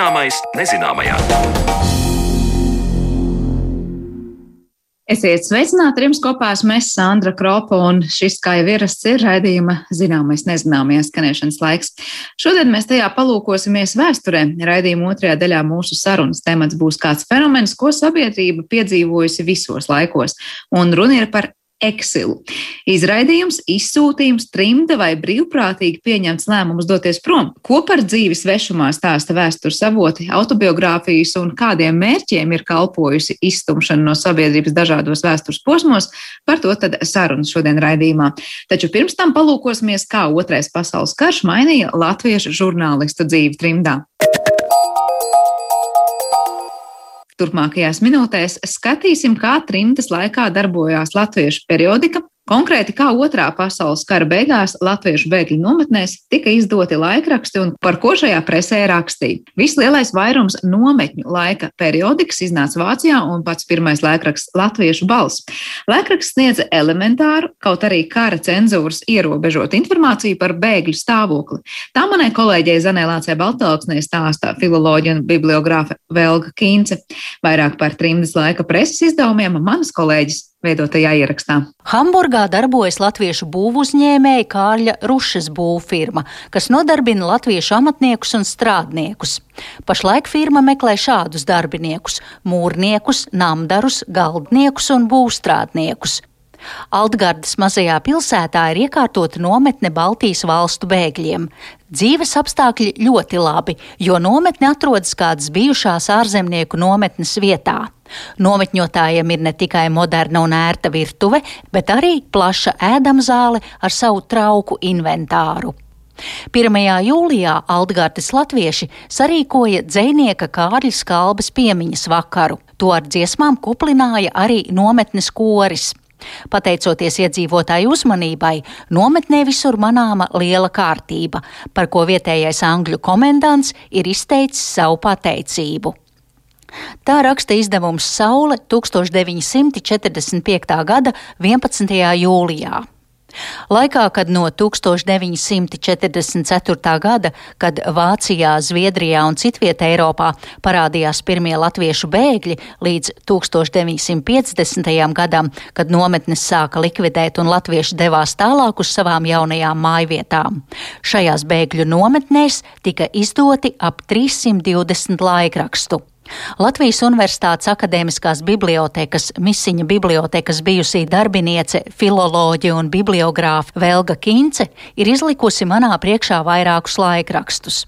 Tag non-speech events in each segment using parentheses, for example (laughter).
Zināmais nezināmajā. Esiet sveicināti, jums kopā esmu es, Sandra Kropa, un šis, kā jau ierasts, ir raidījuma zināmais nezināmais skanēšanas laiks. Šodien mēs tajā palūkosimies vēsturē. Raidījuma otrajā daļā mūsu sarunas temats būs kāds fenomens, ko sabiedrība piedzīvojusi visos laikos, un runa ir par eksilu. Izraidījums, izsūtījums, trimda vai brīvprātīgi pieņemts lēmums doties prom. Ko par dzīvi svešumā stāsta vēstures avoti, autobiogrāfijas un kādiem mērķiem ir kalpojusi izstumšana no sabiedrības dažādos vēstures posmos, par to tad sarunas šodien raidījumā. Taču pirms tam palūkosimies, kā otrais pasaules karš mainīja latviešu žurnālistu dzīvi trimdā. Turpmākajās minūtēs skatīsim, kā trimtas laikā darbojās latviešu periodika, Konkrēti, kā otrā pasaules kara beigās latviešu bēgļu nometnēs tika izdoti laikraksti un par ko šajā presē rakstīja. Vislielais vairums nometņu laika periodikas iznāca Vācijā un pats pirmais laikraksts Latviešu balss. Laikraksts sniedza elementāru, kaut arī kara cenzūras ierobežot informāciju par bēgļu stāvokli. Tā manai kolēģei Zanēlācē Baltāksnē stāstā filoloģija un bibliogrāfe Velga Kīnce. Vairāk par trimdas laika preses izdevumiem manas kolēģis veidotajā ierakstā. Hamburgā darbojas latviešu būvuzņēmēja Kārļa Rušas būvfirma, kas nodarbina latviešu amatniekus un strādniekus. Pašlaik firma meklē šādus darbiniekus - mūrniekus, namdarus, galdniekus un būvstrādniekus. Altgardas mazajā pilsētā ir iekārtota nometne Baltijas valstu bēgļiem. Dzīves apstākļi ļoti labi, jo nometne atrodas kādas bijušās ārzemnieku nometnes vietā. Nometņotājiem ir ne tikai moderna un ērta virtuve, bet arī plaša ēdamzāle ar savu trauku inventāru. 1. jūlijā Altgārdas latvieši sarīkoja dzēnieka Kārļa Skalbas piemiņas vakaru. To ar dziesmām kuplināja arī nometnes koris. Pateicoties iedzīvotāju uzmanībai, nometnē visur manāma liela kārtība, par ko vietējais angļu komendants ir izteicis savu pateicību. Tā raksta izdevums Saule 1945. gada 11. jūlijā. Laikā, kad no 1944. gada, kad Vācijā, Zviedrijā un citvietē Eiropā parādījās pirmie latviešu bēgļi, līdz 1950. gadam, kad nometnes sāka likvidēt un latvieši devās tālāk uz savām jaunajām mājvietām. Šajās bēgļu nometnēs tika izdoti ap 320 laikrakstu. Latvijas Universitātes akadēmiskās bibliotekas misiņa bibliotekas bijusī darbiniece, filoloģija un bibliogrāfa Velga Kince ir izlikusi manā priekšā vairākus laikrakstus,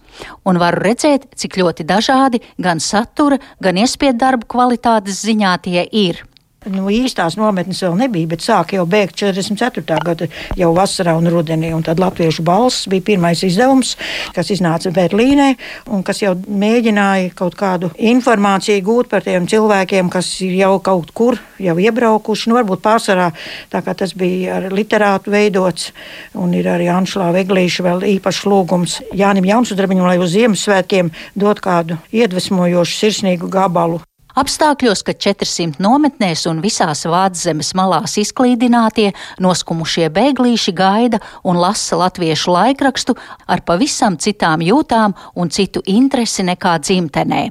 un varu redzēt, cik ļoti dažādi gan satura, gan iespēju darbu kvalitātes ziņā tie ir. Nu, īstās nometnes vēl nebija, bet sāka jau bēgt 44. gada jau vasarā un rudenī. Un tad Latviešu balss bija pirmais izdevums, kas iznāca Berlīnē un kas jau mēģināja kaut kādu informāciju gūt par tiem cilvēkiem, kas ir jau kaut kur jau iebraukuši. Nu, varbūt pārsvarā tā kā tas bija ar literātu veidots un ir arī Anšlā Veglīša vēl īpašs lūgums Jānim Jaunsudrabiņam, lai uz Ziemassvētkiem dot kādu iedvesmojošu sirsnīgu gabalu Apstākļos, ka 400 nometnēs un visās Vāczemes malās izklīdinātie, noskumušie bēglīši gaida un lasa latviešu laikrakstu ar pavisam citām jūtām un citu interesi nekā dzimtenē.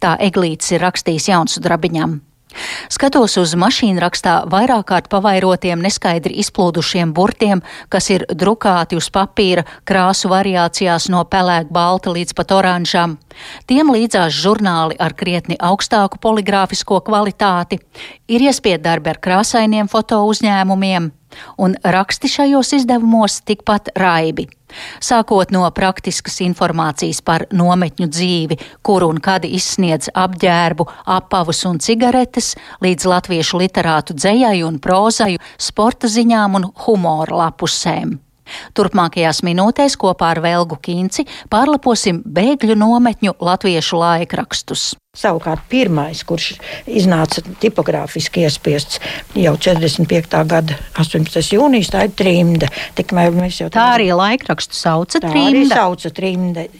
Tā Eglītis ir rakstījis Jaunsudrabiņam. Skatos uz mašīnu rakstā vairāk kārt pavairotiem neskaidri izplūdušiem burtiem, kas ir drukāti uz papīra krāsu variācijās no pelēk balta līdz pat oranžam. Tiem līdzās žurnāli ar krietni augstāku poligrāfisko kvalitāti, ir iespied darbi ar krāsainiem foto uzņēmumiem, un raksti šajos izdevumos tikpat raibi. Sākot no praktiskas informācijas par nometņu dzīvi, kur un kad izsniedz apģērbu, apavus un cigaretes, līdz latviešu literātu dzējai un prozai, sporta ziņām un humora lapusēm. Turpmākajās minūtēs kopā ar Velgu Kīnci pārlaposim bēgļu nometņu latviešu laikrakstus. Savukārt pirmais, kurš iznāca tipogrāfiski iespiests jau 45. gada 18. jūnijas, tā ir mēs jau tā arī laikrakstu sauca tā.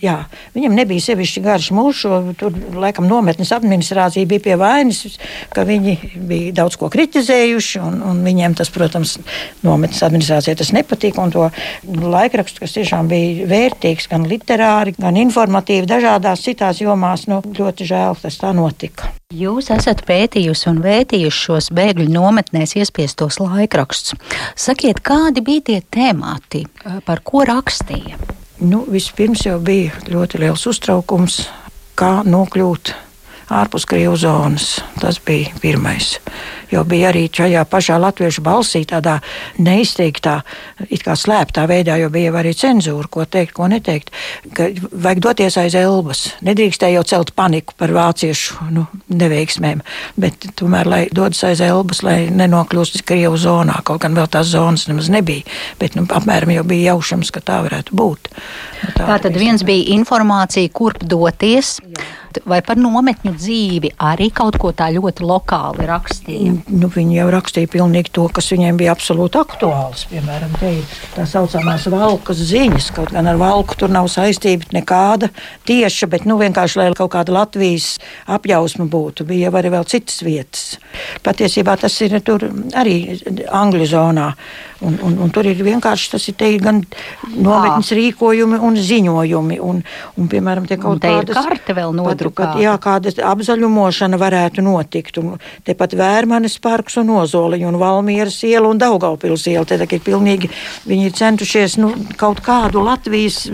Jā. Viņam nebija sevišķi garš mūžs, tur laikam nometnes administrācija bija pie vainas, ka viņi bija daudz ko kritizējuši, un, un viņiem tas, protams, nometnes administrācijai tas nepatika, un to laikrakstu, kas tiešām bija vērtīgs gan literāri, gan informatīvi dažādās citās jomās, nu, ļoti žēl tas tā notika. Jūs esat pētījusi un vētījuši šos bēgļu nometnēs iespiestos laikrakstus. Sakiet, kādi bija tie temati, par ko rakstīja? Nu, vispirms jau bija ļoti liels uztraukums, kā nokļūt ārpus Krievijas zonas. Tas bija pirmais. Jo bija arī šajā pašā latviešu balsī, tādā neizteiktā, it kā slēptā veidā, jo bija arī cenzūra, ko teikt, ko neteikt. Vajag doties aiz elbas. Nedrīkstēja jau celt paniku par vāciešu nu, neveiksmēm, bet tomēr, lai dodas aiz elbas, lai nenokļūst Krievijas zonā, kaut gan vēl tās zonas nemaz nebija. Bet nu, apmēram jau bija jaušams, ka tā varētu būt. Nu, tā, tā tad viens bija informācija, kurp doties. Jā vai par nometņu dzīvi arī kaut ko tā ļoti lokāli rakstīja? Nu, viņi jau rakstīja pilnīgi to, kas viņiem bija absolūti aktuāls. Piemēram, te ir tā saucamās valkas ziņas, kaut gan ar valku tur nav saistība nekāda tieša, bet nu, vienkārši, lai kaut kāda Latvijas apjausma būtu, bija arī vēl citas vietas. Patiesībā tas ir arī Angļu zonā. Un, un, un tur ir vienkārši tas ir gan nometnes rīkojumi un ziņojumi. Un, un, piemēram, te kaut kāda karte vēl nodrukāta. Jā, kāda apzaļumošana varētu notikt. Un tepat Vērmanes parks un Ozoliņa un Valmieras iela un Daugaupils iela. Te ir pilnīgi, viņi ir centušies nu, kaut kādu Latvijas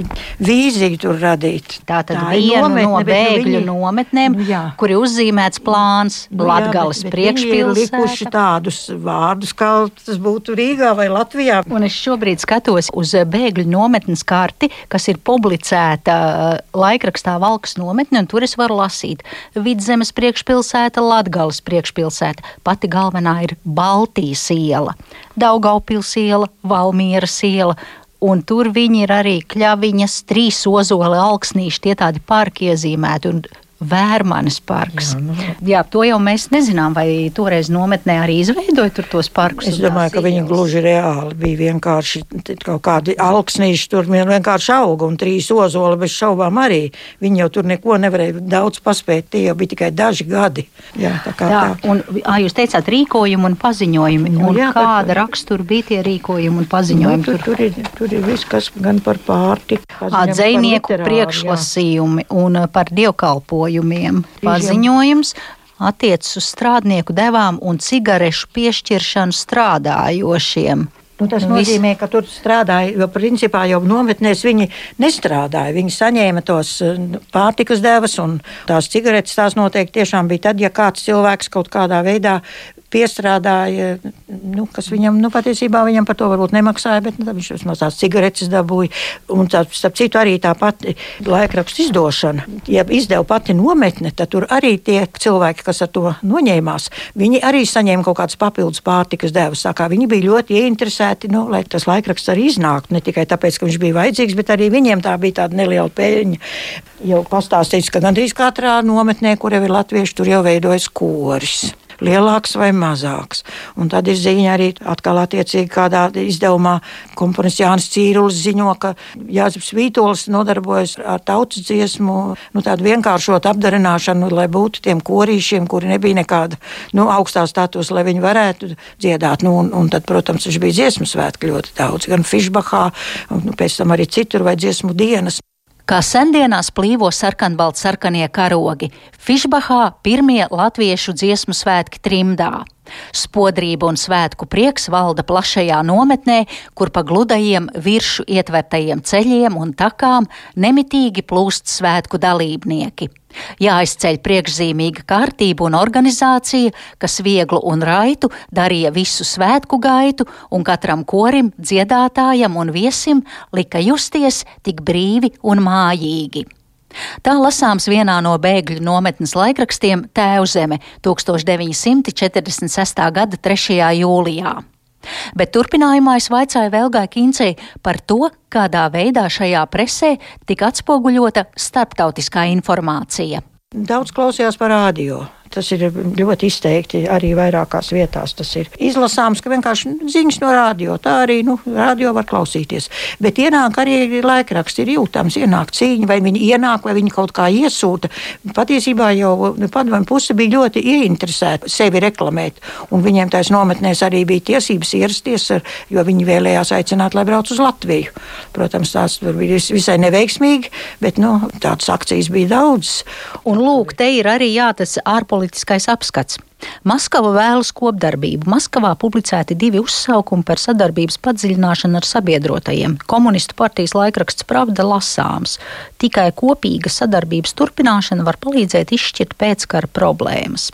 vīziju tur radīt. Tā tad Tā viena nometne, no bēgļu viņi, nometnēm, nu, jā. kur ir uzzīmēts plāns nu, Latgales priekšpilsēta. Viņi ir likuši tādus vārdus, kā tas būtu Rīgā vai Latvijā. Un es šobrīd skatos uz bēgļu nometnes karti, kas ir publicēta uh, laikrakstā Valkas nometne, un tur es varu lasīt Vidzemes priekšpilsēta, Latgales priekšpilsēta. Pati galvenā ir Baltijas iela, Daugaupils iela, Valmieras iela. Un tur viņi ir arī kļaviņas, trīs ozoli, alksnīši, tie tādi parki iezīmēti. Un Vērmanes parks. Jā, nu. Jā, to jau mēs nezinām, vai toreiz nometnē arī izveidoja tur tos parkus. Es domāju, ka viņi gluži reāli bija vienkārši kaut kādi alksnīši tur vienkārši auga un trīs ozoli bez šaubām arī. Viņi jau tur neko nevarēja daudz paspēt, tie jau bija tikai daži gadi. Jā, tā kā jā, tā. Un, ā, jūs teicāt rīkojumi un paziņojumi. Nu, un jā, kāda par... rakstura bija tie rīkojumi un paziņojumi? Nu, tur, tur, ir, tur ir viss, kas gan par pārtiku. Dzēnieku priekšlasījumi jā. un par dievkalpojumu paziņojumiem. Paziņojums attiecas uz strādnieku devām un cigarešu piešķiršanu strādājošiem. Nu, tas nozīmē, ka tur strādāja, jo principā jau nometnēs viņi nestrādāja. Viņi saņēma tos nu, pārtikas devas un tās cigaretes. Tās noteikti tiešām bija tad, ja kāds cilvēks kaut kādā veidā piestrādāja, nu, kas viņam nu, patiesībā viņam par to varbūt nemaksāja, bet nu, viņš vismaz tās cigaretes dabūja. Un tā, starp citu, arī tā pati laikrakstu izdošana. Ja izdeva pati nometne, tad tur arī tie cilvēki, kas ar to noņēmās, viņi arī saņēma kaut kādas papildus pārtikas devas. Viņi bija ļoti ieinteresēti, nu, lai tas laikraksts arī iznāktu. Ne tikai tāpēc, ka viņš bija vajadzīgs, bet arī viņiem tā bija tāda neliela peļņa. Jau pastāstīts, ka gandrīz katrā nometnē, kur jau ir latvieši, tur jau veidojas koris lielāks vai mazāks. Un tad ir ziņa arī atkal attiecīgi kādā izdevumā komponists Jānis Cīrulis ziņo, ka Jāzeps Vītols nodarbojas ar tautas dziesmu, nu tādu vienkāršot apdarināšanu, lai būtu tiem korīšiem, kuri nebija nekāda nu, augstā status, lai viņi varētu dziedāt. Nu, un, un tad, protams, viņš bija dziesmu svētki ļoti daudz, gan Fišbahā, un pēc tam arī citur vai dziesmu dienas. Kā sendienās plīvo sarkanbalti sarkanie karogi, Fišbahā pirmie latviešu dziesmu svētki trimdā. Spodrība un svētku prieks valda plašajā nometnē, kur pa gludajiem viršu ietvertajiem ceļiem un takām nemitīgi plūst svētku dalībnieki. Jāizceļ priekšzīmīga kārtība un organizācija, kas vieglu un raitu darīja visu svētku gaitu, un katram korim, dziedātājam un viesim lika justies tik brīvi un mājīgi. Tā lasāms vienā no bēgļu nometnes laikrakstiem Tēvzeme 1946. gada 3. jūlijā. Bet turpinājumā es vaicāju Velgai Kincei par to, kādā veidā šajā presē tika atspoguļota starptautiskā informācija. Daudz klausījās par radio. Tas ir ļoti izteikti arī vairākās vietās. Tas ir izlasāms, ka vienkārši ziņas no radio. Tā arī nu, radio var klausīties. Bet ienāk arī laikraksts, ir jūtams, ienāk cīņa, vai viņi ienāk, vai viņi kaut kā iesūta. Patiesībā jau nu, padomju puse bija ļoti ieinteresēta sevi reklamēt, un viņiem tais nometnēs arī bija tiesības ierasties, ar, jo viņi vēlējās aicināt, lai brauc uz Latviju. Protams, tās bija visai neveiksmīgi, bet nu, tādas akcijas bija daudz. Un lūk, te ir arī jā, tas ārpolitikas ārpolitiskais apskats. Maskava vēlas kopdarbību. Maskavā publicēti divi uzsaukumi par sadarbības padziļināšanu ar sabiedrotajiem. Komunistu partijas laikraksts Pravda lasāms. Tikai kopīga sadarbības turpināšana var palīdzēt izšķirt pēckara problēmas.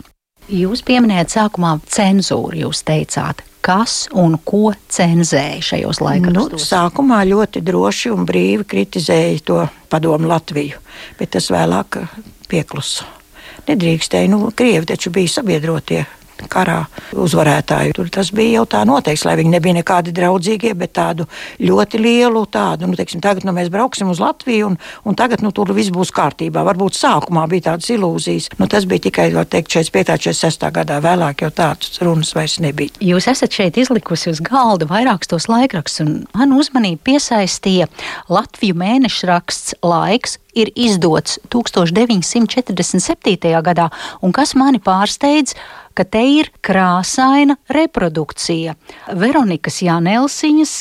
Jūs pieminējāt sākumā cenzūru, jūs teicāt, kas un ko cenzēja šajos laikos? Nu, sākumā ļoti droši un brīvi kritizēja to padomu Latviju, bet tas vēlāk pieklusa nedrīkstēja. Nu, Krievi taču bija sabiedrotie karā uzvarētāju. Tur tas bija jau tā noteikts, lai viņi nebija nekādi draudzīgie, bet tādu ļoti lielu tādu, nu, teiksim, tagad nu, mēs brauksim uz Latviju un, un tagad nu, tur viss būs kārtībā. Varbūt sākumā bija tādas ilūzijas. Nu, tas bija tikai, var teikt, 45. 46. gadā vēlāk jau tādas runas vairs nebija. Jūs esat šeit izlikusi uz galda vairākus tos laikrakstus, un man uzmanību piesaistīja Latviju mēneša raksts laiks, ir izdots 1947. gadā, un kas mani pārsteidz, ka te ir krāsaina reprodukcija. Veronikas Janelsiņas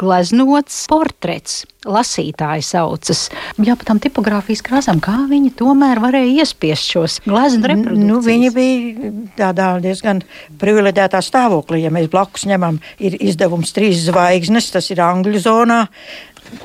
gleznots portrets. Lasītāji saucas. Jā, pat tam tipogrāfijas krāsām, kā viņi tomēr varēja iespiest šos gleznu reprodukcijas. Nu, viņi bija tādā diezgan privileģētā stāvoklī. Ja mēs blakus ņemam, ir izdevums trīs zvaigznes, tas ir Angļu zonā.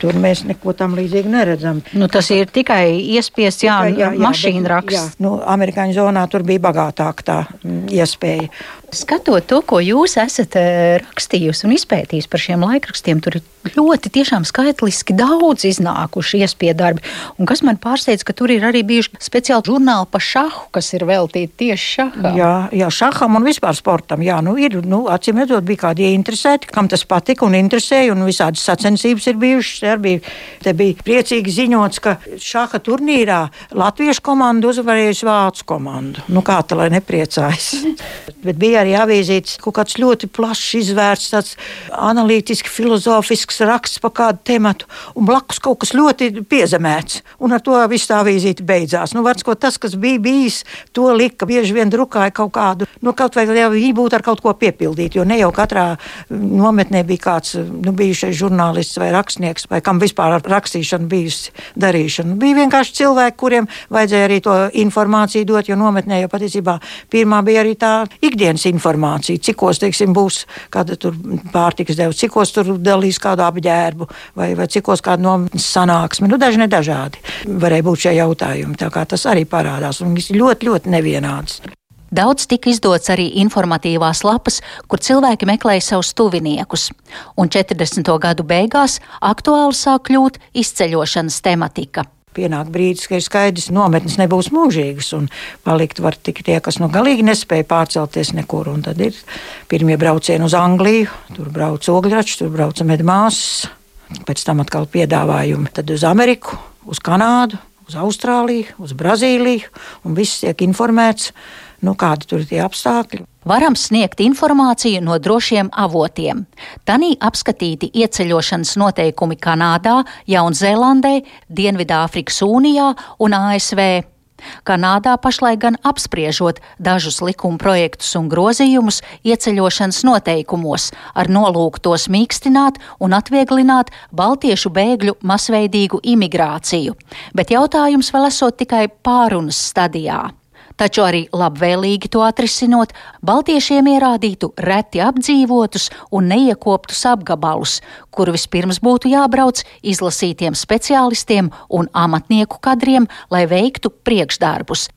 Tur mēs neko tam līdzīgu neredzam. Nu, tas ir tikai iespējas, jā, jā, jā, mašīna raksts. Jā, nu, Amerikāņu zonā tur bija bagātāka tā mm, iespēja. Skatot to, ko jūs esat eh, rakstījusi un izpētījusi par šiem laikrakstiem, tur ir ļoti tiešām skaitliski daudz iznākuši iespēju darbi. Un kas man pārsteidz, ka tur ir arī bijuši speciāli žurnāli par šahu, kas ir veltīti tieši šaham. Jā, jā, šaham un vispār sportam. Jā, nu ir, nu, acīm redzot, bija kādi ieinteresēti, kam tas patika un interesēja, un visādas sacensības ir bijušas. Bija, te bija priecīgi ziņots, ka šaha turnīrā latviešu komanda uzvarējusi vācu komandu. Nu, kā tā lai nepriecājas? (laughs) Bet bija bija arī avīzīts kaut kāds ļoti plašs, izvērsts, tāds analītiski filozofisks raksts par kādu tematu, un blakus kaut kas ļoti piezemēts. Un ar to viss tā avīzīte beidzās. Nu, vards, tas, kas bija bijis, to lika. Bieži vien drukāja kaut kādu, nu, kaut vai jau viņi būtu ar kaut ko piepildīt, jo ne jau katrā nometnē bija kāds nu, bijušais žurnālists vai rakstnieks, vai kam vispār rakstīšana bijusi darīšana. Bija vienkārši cilvēki, kuriem vajadzēja arī to informāciju dot, jo nometnē jau patiesībā pirmā bija arī tā ikdienas informāciju, cikos teiksim, būs kāda pārtikas deva, cikos tur dalīs kādu apģērbu vai, vai cikos kāda no sanāksme. Nu, daži nedažādi varēja būt šie jautājumi. Tā kā tas arī parādās un viņš ļoti, ļoti nevienāds. Daudz tika izdots arī informatīvās lapas, kur cilvēki meklēja savus tuviniekus, un 40. gadu beigās aktuāli sāk kļūt izceļošanas tematika pienāk brīdis, ka ir skaidrs, ka nometnes nebūs mūžīgas, un palikt var tikai tie, kas nu galīgi nespēja pārcelties nekur. Un tad ir pirmie braucieni uz Angliju, tur brauc ogļračs, tur brauc medmāsas, pēc tam atkal piedāvājumi tad uz Ameriku, uz Kanādu, uz Austrāliju, uz Brazīliju, un viss tiek informēts, nu, kādi tur ir tie apstākļi varam sniegt informāciju no drošiem avotiem. Tanī apskatīti ieceļošanas noteikumi Kanādā, Jaunzēlandē, Dienvidāfrikas Unijā un ASV. Kanādā pašlaik gan apspriežot dažus likuma projektus un grozījumus ieceļošanas noteikumos, ar nolūku tos mīkstināt un atvieglināt baltiešu bēgļu masveidīgu imigrāciju, bet jautājums vēl esot tikai pārunas stadijā taču arī labvēlīgi to atrisinot, baltiešiem ierādītu reti apdzīvotus un neiekoptus apgabalus, kuru vispirms būtu jābrauc izlasītiem speciālistiem un amatnieku kadriem, lai veiktu priekšdarbus,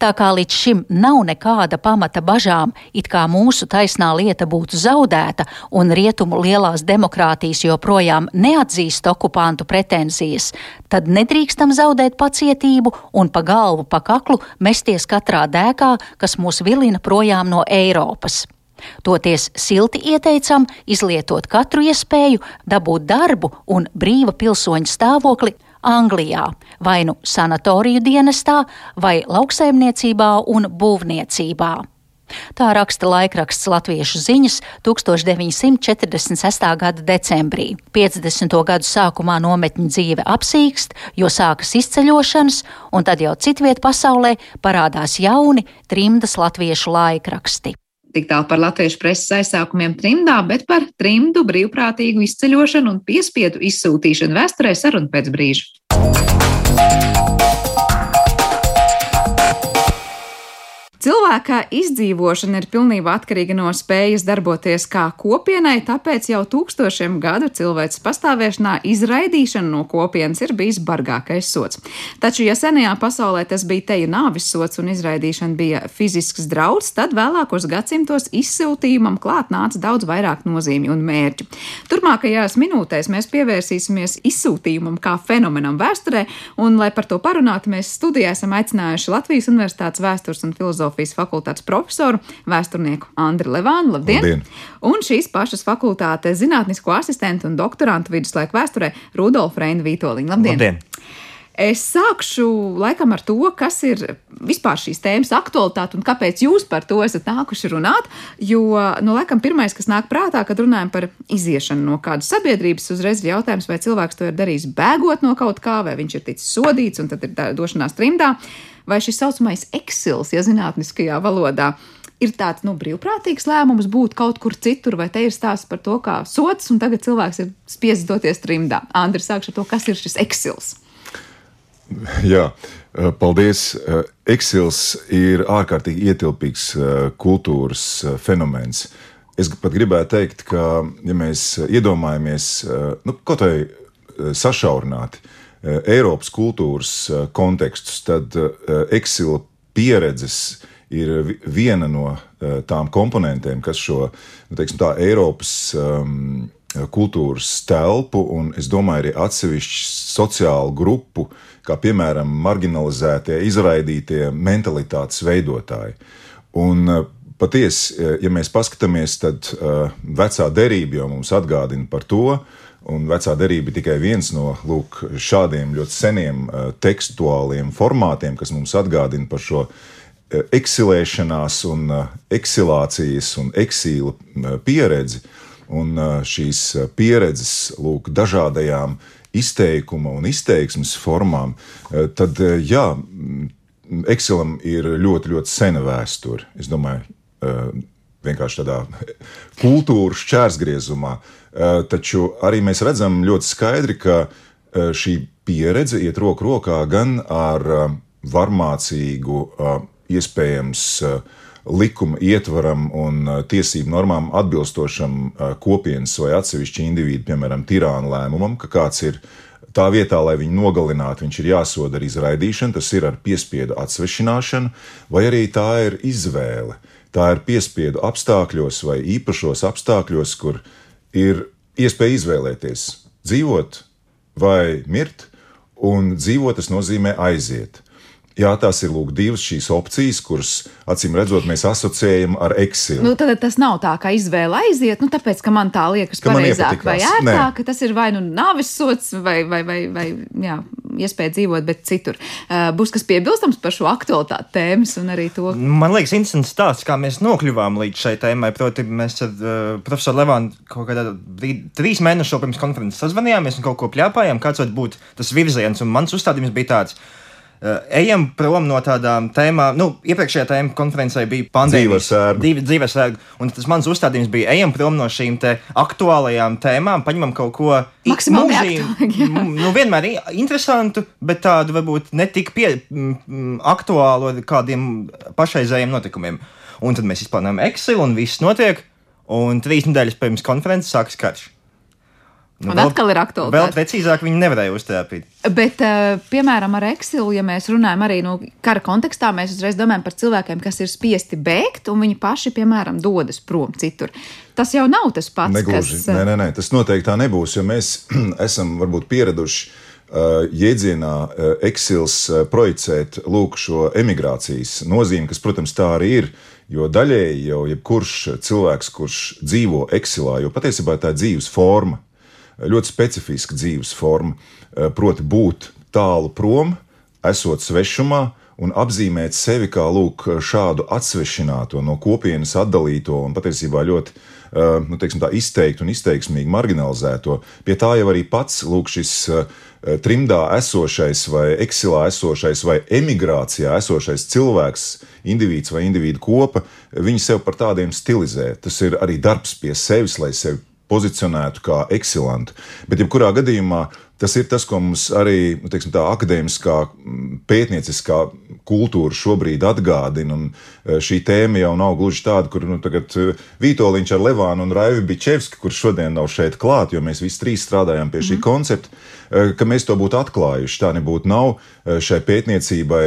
Tā kā līdz šim nav nekāda pamata bažām, it kā mūsu taisnā lieta būtu zaudēta un rietumu lielās demokrātijas joprojām neatzīst okupantu pretenzijas, tad nedrīkstam zaudēt pacietību un pa galvu pa kaklu mesties katrā dēkā, kas mūs vilina projām no Eiropas. Toties silti ieteicam izlietot katru iespēju, dabūt darbu un brīva pilsoņa stāvokli Anglijā, vai nu sanatoriju dienestā, vai lauksaimniecībā un būvniecībā. Tā raksta laikraksts Latviešu ziņas 1946. gada decembrī. 50. gadu sākumā nometņu dzīve apsīkst, jo sākas izceļošanas, un tad jau citviet pasaulē parādās jauni trimdas latviešu laikraksti. Tik tālu par latviešu preses aizsākumiem trimdā, bet par trimdu brīvprātīgu izceļošanu un piespiedu izsūtīšanu vēsturē sarunu pēc brīža. Cilvēka izdzīvošana ir pilnībā atkarīga no spējas darboties kā kopienai, tāpēc jau tūkstošiem gadu cilvēces pastāvēšanā izraidīšana no kopienas ir bijis bargākais sots. Taču, ja senajā pasaulē tas bija teju nāvis sots un izraidīšana bija fizisks drauds, tad vēlākos gadsimtos izsūtījumam klāt nāca daudz vairāk nozīmju un mērķu. Turmākajās minūtēs mēs pievērsīsimies izsūtījumam kā fenomenam vēsturē, un, lai par to parunātu, mēs studijā esam aicinājuši Latvijas Universitātes vēstures un filozofijas filozofijas fakultātes profesoru, vēsturnieku Andriu Levānu. Labdien! Labdien. Un šīs pašas fakultātes zinātnisko asistentu un doktorantu viduslaiku vēsturē Rudolfu Reinu Vītoliņu. Labdien! Labdien. Es sākšu laikam ar to, kas ir vispār šīs tēmas aktualitāte un kāpēc jūs par to esat nākuši runāt. Jo, nu, laikam, pirmais, kas nāk prātā, kad runājam par iziešanu no kādas sabiedrības, uzreiz ir jautājums, vai cilvēks to ir darījis bēgot no kaut kā, vai viņš ir ticis sodīts un tad ir došanās trimdā vai šis saucamais eksils, ja zinātniskajā valodā, ir tāds nu, brīvprātīgs lēmums būt kaut kur citur, vai te ir stāsts par to, kā sots, un tagad cilvēks ir spiests doties trimdā. Andri, sākšu ar to, kas ir šis eksils. Jā, eh, paldies. Eh, eksils ir ārkārtīgi ietilpīgs eh, kultūras fenomens. Es pat gribētu teikt, ka, ja mēs iedomājamies, nu, kaut vai sašaurināti, Eh, Eiropas kultūras eh, kontekstus, tad eh, eksila pieredzes ir viena no tām komponentēm, kas šo nu, teiksim, tā, Eiropas um, kultūras telpu un, es domāju, arī atsevišķu sociālu grupu, kā piemēram marginalizētie, izraidītie mentalitātes veidotāji. Un, patiesi, ja mēs paskatāmies, tad uh, vecā derība jau mums atgādina par to, uh, Un vecā derība ir tikai viens no lūk, šādiem ļoti seniem uh, tekstuāliem formātiem, kas mums atgādina par šo uh, eksilēšanās, un uh, eksilācijas un eksīla pieredzi. Un šīs pieredzes lūk, dažādajām izteikuma un izteiksmes formām, tad jā, eksilam ir ļoti, ļoti sena vēsture. Es domāju, vienkārši tādā (laughs) kultūras čērsgriezumā. Eh, taču arī mēs redzam ļoti skaidri, ka eh, šī pieredze iet roku rokā gan ar eh, varmācīgu, iespējams, likuma ietvaram un tiesību normām atbilstošam kopienas vai atsevišķa individu, piemēram, tirāna lēmumam, ka kāds ir tā vietā, lai viņu nogalinātu, viņš ir jāsoda ar izraidīšanu, tas ir ar piespiedu atsvešināšanu, vai arī tā ir izvēle. Tā ir piespiedu apstākļos vai īpašos apstākļos, kur ir iespēja izvēlēties dzīvot vai mirt, un dzīvot tas nozīmē aiziet. Jā, tās ir lūk, divas šīs opcijas, kuras, acīm redzot, mēs asociējam ar eksilu. Nu, tad tas nav tā, ka izvēle aiziet, nu, tāpēc, ka man tā liekas ka pareizāk vai ērtāk, ka tas ir vai nu nāves sots vai, vai, vai, vai jā, iespēja dzīvot, bet citur. Būs kas piebilstams par šo aktualitāti tēmas un arī to. Man liekas, interesants stāsts, kā mēs nokļuvām līdz šai tēmai. Proti, mēs ar uh, profesoru Levānu kaut kādā brīdī, trīs mēnešus pirms konferences sazvanījāmies un kaut ko pļāpājām, kāds varētu būt tas virziens. Un mans uzstādījums bija tāds ejam prom no tādām tēmām. Nu, iepriekšējā tēma konferencē bija pandēmija, dzīves sērga. Un tas mans uzstādījums bija, ejam prom no šīm aktuālajām tēmām, paņemam kaut ko mūžīgi, nu, vienmēr interesantu, bet tādu varbūt ne tik pie, m, aktuālu kādiem pašreizējiem notikumiem. Un tad mēs izplānojam Excel un viss notiek. Un trīs nedēļas pirms konferences sākas karš. Nu, un vēl, atkal ir aktuāli. Vēl precīzāk viņi nevarēja uztēpīt. Bet, uh, piemēram, ar Exilu, ja mēs runājam arī no nu, kara kontekstā, mēs uzreiz domājam par cilvēkiem, kas ir spiesti bēgt, un viņi paši, piemēram, dodas prom citur. Tas jau nav tas pats. Negluži. Kas... Nē, nē, nē, tas noteikti tā nebūs, jo mēs (clears throat) esam varbūt pieraduši uh, jēdzienā uh, Exils uh, projicēt lūk šo emigrācijas nozīmi, kas, protams, tā arī ir. Jo daļēji jau jebkurš cilvēks, kurš dzīvo eksilā, jo patiesībā tā ir dzīves forma, ļoti specifiska dzīves forma, eh, proti būt tālu prom, esot svešumā, un apzīmēt sevi kā lūk, šādu atsvešināto, no kopienas atdalīto un patiesībā ļoti uh, nu, teiksim, izteiktu un izteiksmīgi marginalizēto. Pie tā jau arī pats lūk, šis uh, trimdā esošais, vai eksilā esošais, vai emigrācijā esošais cilvēks, indivīds vai individu kopa, viņi sev par tādiem stilizē. Tas ir arī darbs pie sevis, lai sevi pozicionētu kā eksilantu. Bet, jebkurā gadījumā, tas ir tas, ko mums arī nu, teiksim, tā akadēmiskā, pētnieciskā kultūra šobrīd atgādina. Un šī tēma jau nav gluži tāda, kur nu, Vitoļņš ar Levānu un Raivu Bičevski, kurš šodien nav šeit klāt, jo mēs visi trīs strādājam pie šī mm. koncepta, ka mēs to būtu atklājuši. Tā nebūtu nav. Šai pētniecībai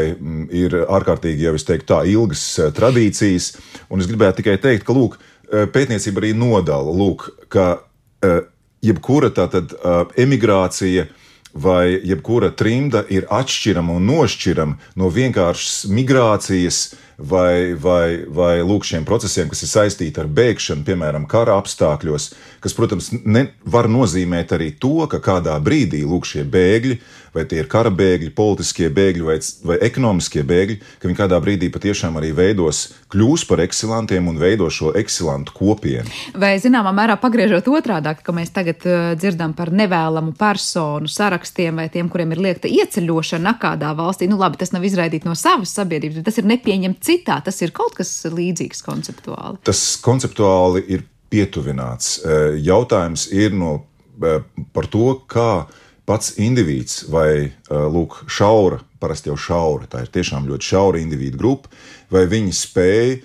ir ārkārtīgi, jau es teiktu, tā ilgas tradīcijas. Un es gribētu tikai teikt, ka, lūk, pētniecība arī nodala, lūk, ka uh, jebkura tātad uh, emigrācija vai jebkura trimda ir atšķirama un nošķirama no vienkāršas migrācijas vai, vai, vai lūk, šiem procesiem, kas ir saistīti ar bēgšanu, piemēram, kara apstākļos, kas, protams, ne, var nozīmēt arī to, ka kādā brīdī lūk, šie bēgļi, vai tie ir kara bēgļi, politiskie bēgļi vai, vai ekonomiskie bēgļi, ka viņi kādā brīdī patiešām arī veidos, kļūs par eksilantiem un veido šo eksilantu kopienu. Vai zināmā mērā pagriežot otrādi, ka mēs tagad uh, dzirdam par nevēlamu personu sarakstiem vai tiem, kuriem ir liekta ieceļošana kādā valstī, nu labi, tas nav izraidīts no savas sabiedrības, bet tas ir nepieņemts citā. Tas ir kaut kas līdzīgs konceptuāli. Tas konceptuāli ir pietuvināts. E, jautājums ir no, e, par to, kā pats indivīds vai e, lūk, šaura, parasti jau šaura, tā ir tiešām ļoti šaura individu grupa, vai viņi spēj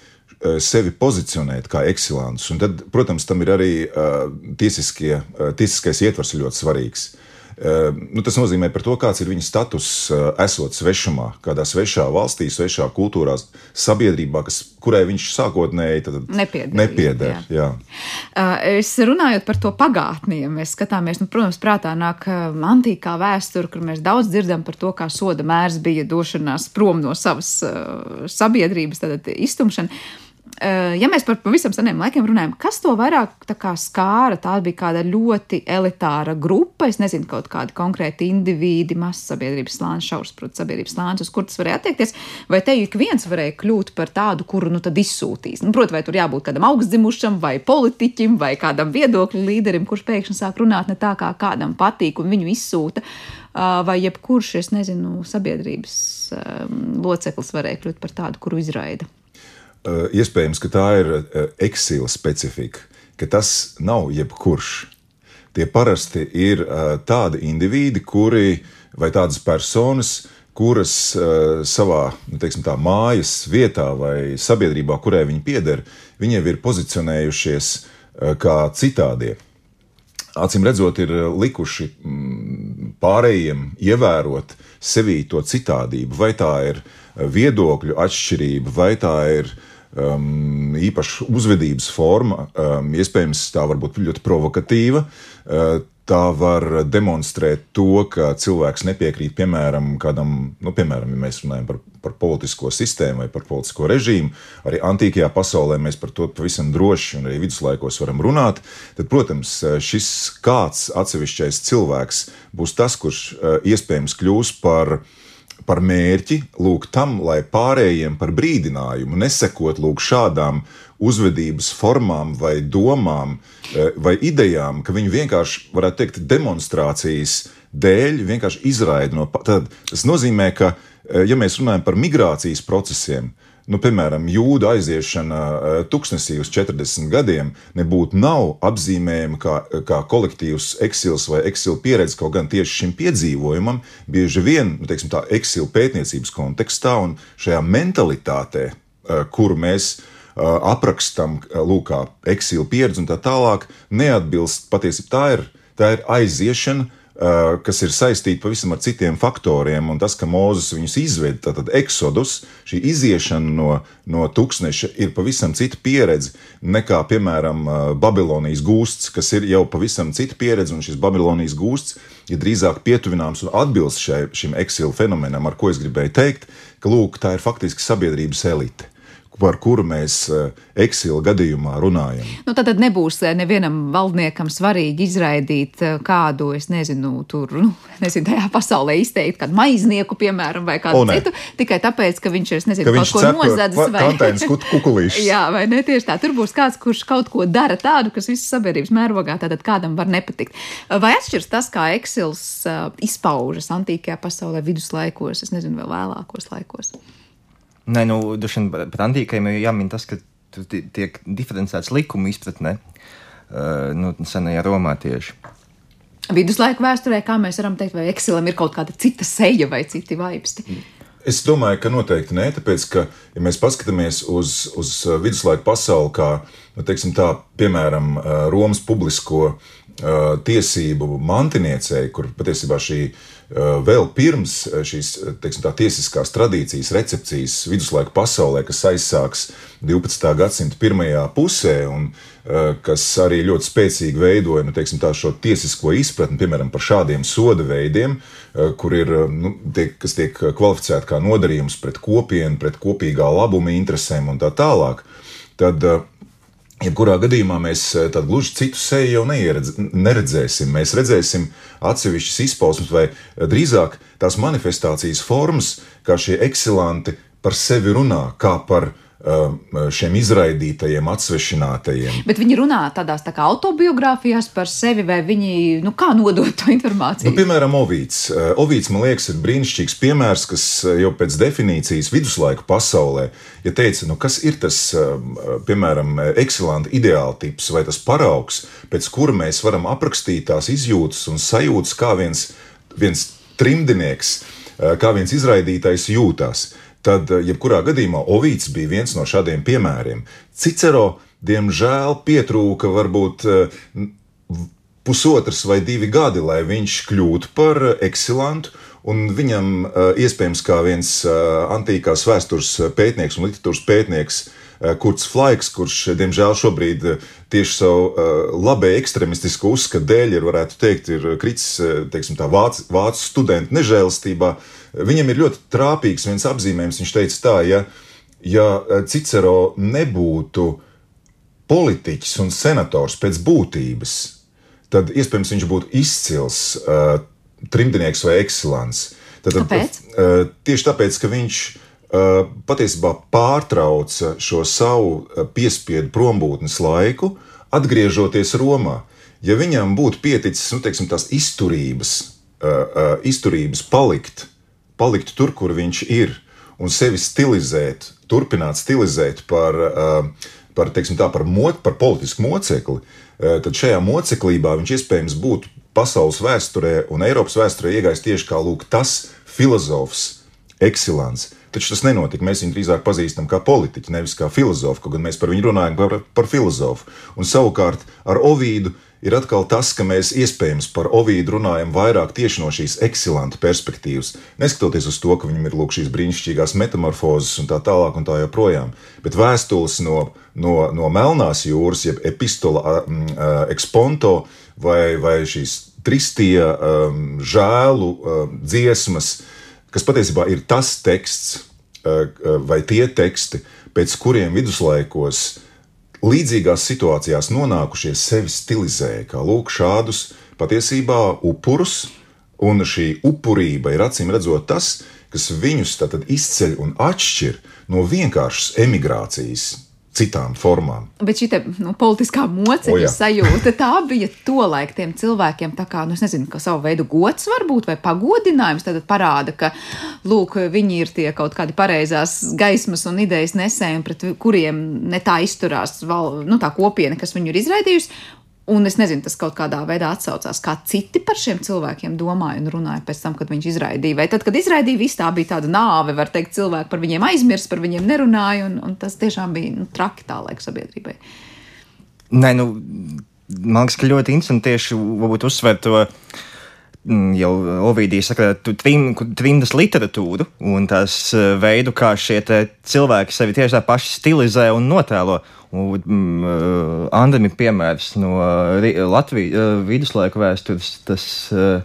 sevi pozicionēt kā eksilantus. Un tad, protams, tam ir arī uh, tiesiskie, uh, tiesiskais ietvers ļoti svarīgs. Uh, nu, tas nozīmē par to, kāds ir viņa status eh, esot svešumā, kādā svešā valstī, svešā kultūrā, sabiedrībā, kas, kurai viņš sākotnēji nepieder. nepieder jā. Jā. Eh, es runājot par to pagātni, ja mēs skatāmies, nu, protams, prātā nāk eh, antīkā vēsture, kur mēs daudz dzirdam par to, kā soda mērs bija došanās prom no savas sabiedrības, tad iztumšana. Eh, ja mēs par pavisam seniem laikiem runājam, kas to vairāk skāra, tā bija kāda ļoti elitāra grupa, es nezinu, kaut kādi konkrēti individi, mazs sabiedrības slānis, šausmas sabiedrības slānis, uz kur tas varēja attiekties, vai te ik viens varēja kļūt par tādu, kuru nu tad izsūtīs. Nu, Protams, vai tur jābūt kādam augstdzimušam, vai politiķim, vai kādam viedokļu līderim, kurš pēkšņi sāk runāt ne tā, kā kādam patīk un viņu izsūta. Eh, vai jebkurš, es nezinu, sabiedrības um, loceklis varēja kļūt par tādu, kuru izraida. Eh, iespējams, ka tā ir eh, eksila specifika, ka tas nav jebkurš. Tie parasti ir eh, tādi individi, kuri vai tādas personas, kuras savā nu, teiksim, tā, mājas vietā vai sabiedrībā, kurai viņi pieder, viņi jau ir pozicionējušies kā citādie. Acīm redzot, ir likuši mm, pārējiem ievērot sevī to citādību, vai tā ir viedokļu atšķirība, vai tā ir uh, um, īpaša uzvedības forma, um, iespējams, tā var būt ļoti provokatīva. Uh, tā var demonstrēt to, ka cilvēks nepiekrīt piemēram kādam, nu, piemēram, ja mēs runājam par, par politisko sistēmu vai par politisko režīmu. Arī antīkajā pasaulē mēs par to pavisam droši un arī viduslaikos varam runāt. Tad, protams, šis kāds atsevišķais cilvēks būs tas, kurš uh, iespējams kļūs par uh, par mērķi lūk tam, lai pārējiem par brīdinājumu nesekot lūk šādām uzvedības formām vai domām eh, vai idejām, ka viņi vienkārši, varētu teikt, demonstrācijas dēļ vienkārši izraida no. Tad tas nozīmē, ka, eh, ja mēs runājam par migrācijas procesiem, nu, piemēram, jūda aiziešana eh, tuksnesī uz 40 gadiem nebūtu nav apzīmējama kā, kā kolektīvs eksils vai eksila pieredze, kaut gan tieši šim piedzīvojumam bieži vien, nu, teiksim, tā eksila pētniecības kontekstā un šajā mentalitātē, eh, kuru mēs eh, aprakstam, lūk, kā eksila pieredzi un tā tālāk, neatbilst patiesībā tā ir, tā ir aiziešana kas ir saistīti pavisam ar citiem faktoriem, un tas, ka Mozus viņus izved, tātad eksodus, šī iziešana no, no tūkstneša ir pavisam cita pieredze nekā, piemēram, eh, Babilonijas gūsts, kas ir jau pavisam cita pieredze, un šis Babilonijas gūsts ir drīzāk pietuvināms un atbilst šai, šim eksilu fenomenam, ar ko es gribēju teikt, ka lūk, tā ir faktiski sabiedrības elite par kuru mēs eksila gadījumā runājam. Nu, tad, nebūs nevienam valdniekam svarīgi izraidīt kādu, es nezinu, tur, nu, (laughs) nezinu, tajā pasaulē izteikt kādu maiznieku, piemēram, vai kādu citu, tikai tāpēc, ka viņš ir, es nezinu, ka kaut ko nozadzis vai kantēns kukulīšs. (laughs) Jā, vai ne tieši tā. Tur būs kāds, kurš kaut ko dara tādu, kas visas sabiedrības mērogā tātad kādam var nepatikt. Vai atšķirs tas, kā eksils izpaužas antīkajā pasaulē viduslaikos, es nezinu, vēl vēlākos laikos? Nē, nu, droši vien par antīkajiem jāmin tas, ka tur tiek diferencēts likuma izpratne uh, nu, senajā Romā tieši. Viduslaiku vēsturē, kā mēs varam teikt, vai eksilam ir kaut kāda cita seja vai citi vaipsti? Es domāju, ka noteikti nē, tāpēc, ka, ja mēs paskatāmies uz, uz viduslaiku pasauli, kā, nu, teiksim, tā, piemēram, Romas publisko uh, tiesību mantiniecei, kur patiesībā šī uh, Eh, vēl pirms eh, šīs eh, teiksim, tā, tiesiskās tradīcijas, recepcijas viduslaiku pasaulē, kas aizsāks 12. gadsimta pirmajā pusē, un kas arī ļoti spēcīgi veidoja nu, teiksim, tā, šo tiesisko izpratni, piemēram, par šādiem soda veidiem, kur ir, nu, tiek, kas tiek kvalificēti kā nodarījums pret kopienu, pret kopīgā labuma interesēm un tā tālāk. Tad Jebkurā gadījumā mēs eh, tādu gluži citu seju jau neieredz, neredzēsim. Mēs redzēsim atsevišķas izpausmes, vai eh, drīzāk tās manifestācijas formas, kā šie eksilanti par sevi runā, kā par Um, šiem izraidītajiem, atsvešinātajiem. Bet viņi runā tādās tā kā autobiogrāfijās par sevi, vai viņi nu, kā nodot to informāciju? Nu, piemēram, Ovīds. Uh, Ovīds, man liekas, ir brīnišķīgs piemērs, kas uh, jau pēc definīcijas viduslaiku pasaulē, ja teica, nu, kas ir tas, um, piemēram, ekscelenta ideāla tips vai tas paraugs, pēc kura mēs varam aprakstīt tās izjūtas un sajūtas, kā viens, viens trimdinieks, uh, kā viens izraidītais jūtās tad eh, jebkurā gadījumā Ovīds bija viens no šādiem piemēriem. Cicero, diemžēl, pietrūka varbūt eh, pusotras vai divi gadi, lai viņš kļūtu par eksilantu. Un viņam iespējams, kā viens antīkās vēstures pētnieks un literatūras pētnieks, Kurts Flaiks, kurš, diemžēl, šobrīd tieši savu labai ekstremistisku uzskatu dēļ ir, varētu teikt, ir kritis teiksim, tā, vācu, vācu studentu nežēlistībā, uh, Viņam ir ļoti trāpīgs viens apzīmējums. Viņš teica, tā, ja, ja Cicero nebūtu politiķis un senators pēc būtības, tad iespējams viņš būtu izcils uh, trimdnieks vai ekscelants. Tad, Kāpēc? Uh, tieši tāpēc, ka viņš uh, patiesībā pārtrauca šo savu piespiedu prombūtnes laiku, atgriežoties Romā. Ja viņam būtu pieticis nu, teiksim, tās izturības, uh, uh, izturības palikt palikt tur, kur viņš ir, un sevi stilizēt, turpināt stilizēt par, eh, par, tā, par, mot, par politisku mocekli, eh, tad šajā moceklībā viņš iespējams būtu pasaules vēsturē un Eiropas vēsturē iegājis tieši kā lūk, tas filozofs, eksilants. Taču tas nenotika. Mēs viņu drīzāk pazīstam kā politiķu, nevis kā filozofu, kaut gan mēs par viņu runājam par, par filozofu. Un savukārt ar Ovīdu ir atkal tas, ka mēs iespējams par Ovīdu runājam vairāk tieši no šīs eksilanta perspektīvas, neskatoties uz to, ka viņam ir lūk šīs brīnišķīgās metamorfozes un tā tālāk un tā joprojām. Bet vēstules no, no, no Melnās jūras, jeb epistola exponto vai, vai šīs tristie žēlu dziesmas, kas patiesībā ir tas teksts vai tie teksti, pēc kuriem viduslaikos līdzīgās situācijās nonākušie sevi stilizēja kā lūk šādus patiesībā upurus, un šī upurība ir acīm redzot tas, kas viņus izceļ un atšķir no vienkāršas emigrācijas citām formām. Bet šī nu, politiskā moceļa sajūta, tā bija tolaik tiem cilvēkiem, tā kā, nu, nezinu, ka savu veidu gods varbūt vai pagodinājums, tad parāda, ka, lūk, viņi ir tie kaut kādi pareizās gaismas un idejas nesēji, pret kuriem ne tā izturās val, nu, tā kopiena, kas viņu ir izraidījusi, Un es nezinu, tas kaut kādā veidā atsaucās, kā citi par šiem cilvēkiem domāja un runāja pēc tam, kad viņš izraidīja. Vai tad, kad izraidīja, viss tā bija tāda nāve, var teikt, cilvēki par viņiem aizmirst, par viņiem nerunāja, un, un tas tiešām bija nu, traki tā laika sabiedrībai. Nē, nu, man liekas, ka ļoti interesanti tieši uzsvērt to mm, jau Ovidija saka, trim, trimdas literatūru un tās eh, veidu, kā šie cilvēki sevi tieši tā paši stilizē un notēlo. Un, mm, uh, Andam ir piemērs no Latvijas uh, viduslaika vēstures. Tas, uh,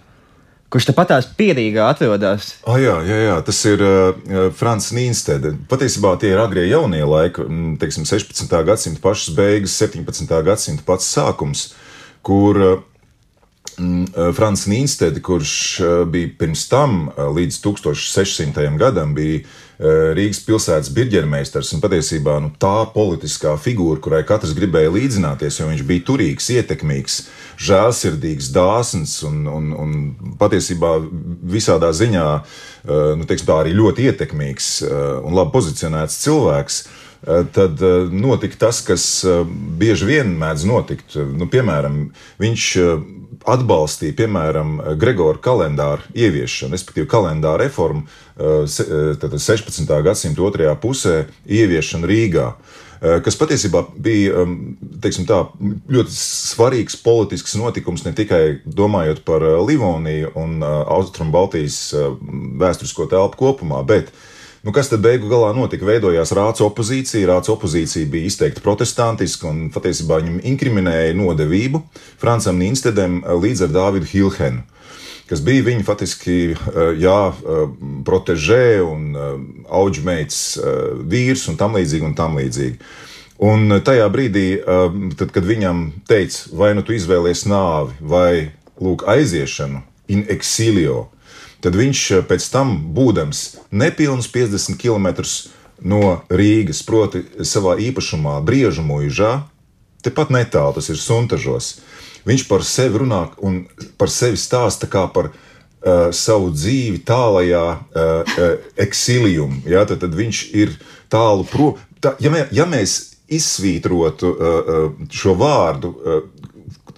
kurš tepatās pierīgā atrodas. Ah, jā, jā, jā, tas ir uh, Frančs Nīnstede. Patiesībā tie ir agrie jaunie laiki, teiksim, 16. gadsimta pašas beigas, 17. gadsimta pats sākums, kur uh, Frans Nīnstede, kurš bija pirms tam līdz 1600. gadam, bija Rīgas pilsētas birģermeistars un patiesībā nu, tā politiskā figūra, kurai katrs gribēja līdzināties, jo viņš bija turīgs, ietekmīgs, žēlsirdīgs, dāsns un, un, un patiesībā visādā ziņā nu, teiksim, arī ļoti ietekmīgs un labi pozicionēts cilvēks tad notika tas, kas bieži vien mēdz notikt. Nu, piemēram, viņš atbalstīja, piemēram, Gregora kalendāra ieviešanu, respektīvi kalendāra reformu 16. Eh, gadsimta otrajā pusē ieviešanu Rīgā eh, kas patiesībā bija um, tā, ļoti svarīgs politisks notikums ne tikai domājot par eh, Livoniju un Austrumu Baltijas vēsturisko telpu kopumā, bet Nu, kas tad beigu galā notika? Veidojās rāca opozīcija. Rāca opozīcija bija izteikti protestantiska un patiesībā viņam inkriminēja nodevību Francam Nīnstedam līdz ar Dāvidu Hilhenu kas bija viņa faktiski jā, protežē un auģmeits vīrs un tam līdzīgi. Un tam līdzīgi. Un tajā brīdī, tad, kad viņam teica, vai nu tu izvēlies nāvi vai lūk, aiziešanu in exilio, tad viņš eh, pēc tam, būdams nepilnus 50 km no Rīgas, proti, savā īpašumā Briežu mūžā, tepat netālu tas ir Suntažos, viņš par sevi runā un par sevi stāsta kā par uh, savu dzīvi tālajā uh, uh, eksilium. Ja? Tad, tad viņš ir tālu prom. Tā, ja, mē, ja mēs izsvītrotu uh, šo vārdu, uh,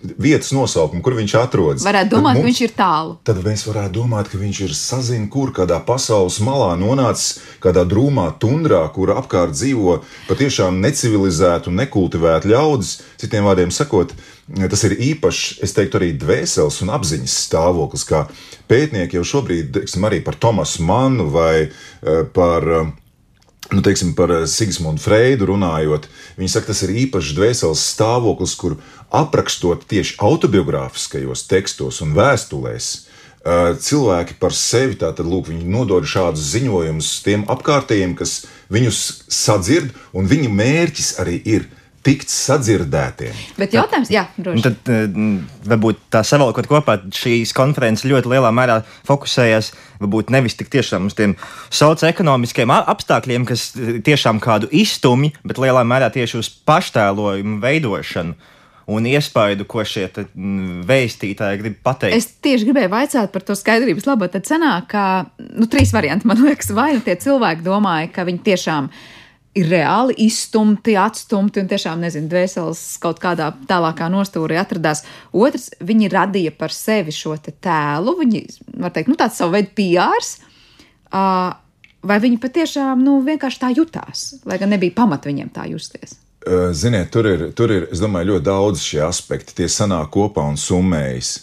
vietas nosaukumu, kur viņš atrodas. Varētu domāt, mums, ka viņš ir tālu. Tad mēs varētu domāt, ka viņš ir sazināts, kur kādā pasaules malā nonācis, kādā drūmā tundrā, kur apkārt dzīvo patiešām necivilizēti un nekultivēti ļaudis. Citiem vārdiem sakot, tas ir īpašs, es teiktu, arī dvēseles un apziņas stāvoklis, kā pētnieki jau šobrīd, teiksim, arī par Tomasu Mannu vai eh, par uh, nu, teiksim, par eh, Sigmundu Freidu runājot, viņi saka, tas ir īpašs dvēseles stāvoklis, kur aprakstot tieši autobiogrāfiskajos tekstos un vēstulēs. Eh, cilvēki par sevi tātad, lūk, nodod šādus ziņojumus tiem apkārtējiem, kas viņus sadzird, un viņu mērķis arī ir tikt sadzirdētiem. Bet jautājums, jā, droši. Tad eh, varbūt tā savalkot kopā šīs konferences ļoti lielā mērā fokusējas varbūt nevis tik tiešām uz tiem socioekonomiskiem apstākļiem, kas eh, tiešām kādu izstumj, bet lielā mērā tieši uz paštēlojumu veidošanu. Un iespaidu, ko šie vēstītāji grib pateikt. Es tieši gribēju vaicāt par to skaidrības labu. Tad sanāk, ka nu, trīs varianti man liekas, vai nu tie cilvēki domāja, ka viņi tiešām ir ir reāli izstumti, atstumti un tiešām, nezinu, dvēseles kaut kādā tālākā nostūrī atradās. Otrs, viņi radīja par sevi šo tēlu, viņi, var teikt, nu, tāds savu veidu PRs. Uh, vai viņi patiešām nu, vienkārši tā jutās, lai gan nebija pamata viņiem tā justies? Ziniet, tur ir, tur ir domāju, ļoti daudz šie aspekti, tie sanāk kopā un summējas.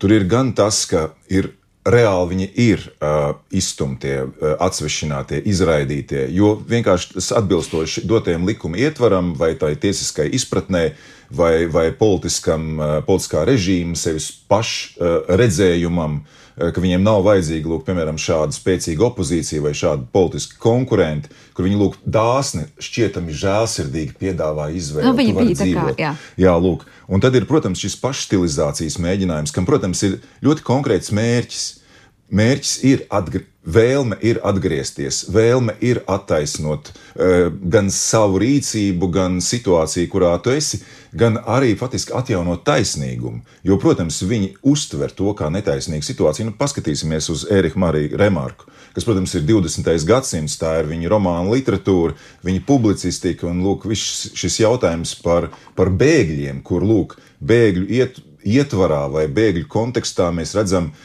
Tur ir gan tas, ka ir reāli viņi ir uh, izstumtie, uh, atsvešinātie, izraidītie, jo vienkārši tas atbilstoši dotajam likuma ietvaram vai tai tiesiskai izpratnē vai, vai politiskam, uh, politiskā režīma sevis pašu uh, redzējumam, uh, ka viņiem nav vajadzīga, lūk, piemēram, šāda spēcīga opozīcija vai šādi politiski konkurenti, kur viņi, lūk, dāsni, šķietami žēlsirdīgi piedāvā izvēli. Nu, viņi bija tā kā, jā. Jā, lūk. Un tad ir, protams, šis pašstilizācijas mēģinājums, kam, protams, ir ļoti konkrēts mērķis. Mērķis ir atgriezties. Vēlme ir atgriezties, vēlme ir attaisnot uh, gan savu rīcību, gan situāciju, kurā tu esi, gan arī faktiski atjaunot taisnīgumu. Jo, protams, viņi uztver to kā netaisnīgu situāciju. Nu, paskatīsimies uz Eriku Mariju Remarku, kas, protams, ir 20. gadsimts, tā ir viņa romāna literatūra, viņa publicistika un lūk, šis jautājums par, par bēgļiem, kur lūk, bēgļu iet, ietvarā vai bēgļu kontekstā mēs redzam, ka,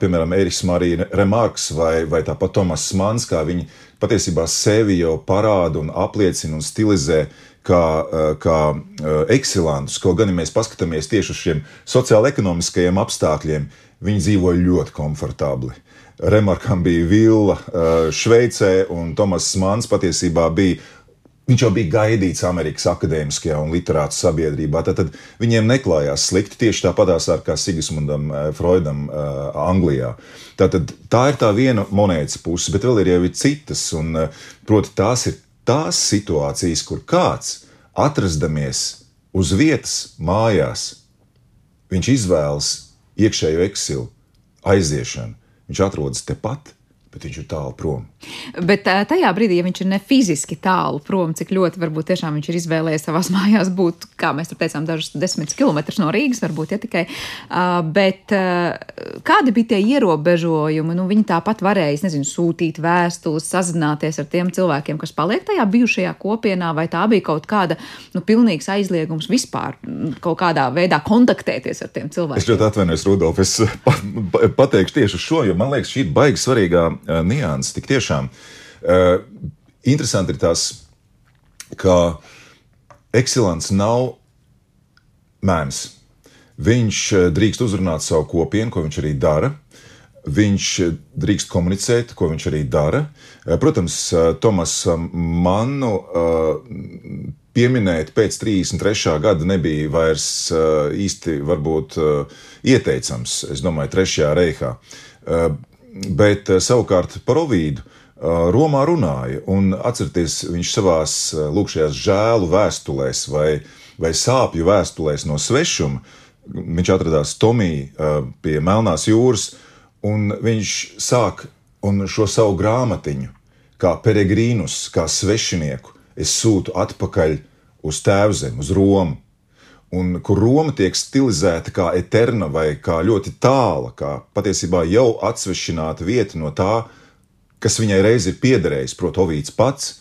piemēram, Eriks Marija Remarks vai, vai tāpat Tomas Mans, kā viņi patiesībā sevi jau parāda un apliecina un stilizē kā, eh, kā eh, eksilantus. Kaut gan, ja mēs paskatāmies tieši uz šiem sociālo-ekonomiskajiem apstākļiem, viņi dzīvoja ļoti komfortabli. Remarkam bija villa eh, Šveicē, un Tomas Mans patiesībā bija Viņš jau bija gaidīts Amerikas akadēmiskajā un literātu sabiedrībā. Tad, tad viņiem neklājās slikti tieši tāpatās kā Sigismundam Freudam Anglijā. Tātad, tā ir tā viena monētas puse, bet vēl ir jau ir citas. Un, proti, tās ir tās situācijas, kur kāds atrastamies uz vietas, mājās, viņš izvēlas iekšējo eksilu, aiziešanu. Viņš atrodas tepat, bet viņš ir tālu prom. Bet tajā brīdī, ja viņš ir ne fiziski tālu prom, cik ļoti varbūt tiešām viņš ir izvēlējies savās (laughs) mājās būt, kā mēs tur teicām, dažus desmit kilometrus no Rīgas, varbūt ja tikai. Bet kādi bija tie ierobežojumi? Nu, viņi tāpat varēja, nezinu, sūtīt vēstules, sazināties ar tiem cilvēkiem, kas paliek tajā bijušajā kopienā, vai tā bija kaut kāda, nu, pilnīgs aizliegums vispār kaut kādā veidā kontaktēties ar tiem cilvēkiem. Es ļoti atvainojos, Rudolf, es (laughs) pateikšu tieši šo, jo man liekas, šī ir baigi svarīgā nianses. Tik tiešām uh, interesanti ir tas, ka ekscelents nav mēms. Viņš drīkst uzrunāt savu kopienu, ko viņš arī dara. Viņš drīkst komunicēt, ko viņš arī dara. Protams, Tomas Mannu pieminēt pēc 33. gada nebija vairs īsti varbūt ieteicams, es domāju, Trešajā reihā. Bet savukārt par Ovīdu Romā runāja, un atcerieties, viņš savās lūkšajās žēlu vēstulēs vai, vai sāpju vēstulēs no svešuma, viņš atradās Tomijā pie Melnās jūras, un viņš sāk un šo savu grāmatiņu, kā peregrīnus, kā svešinieku, es sūtu atpakaļ uz tēvzemi, uz Romu. Un kur Roma tiek stilizēta kā eterna vai kā ļoti tāla, kā patiesībā jau atsvešināta vieta no tā, kas viņai reiz ir piederējis, proti, Ovīds pats.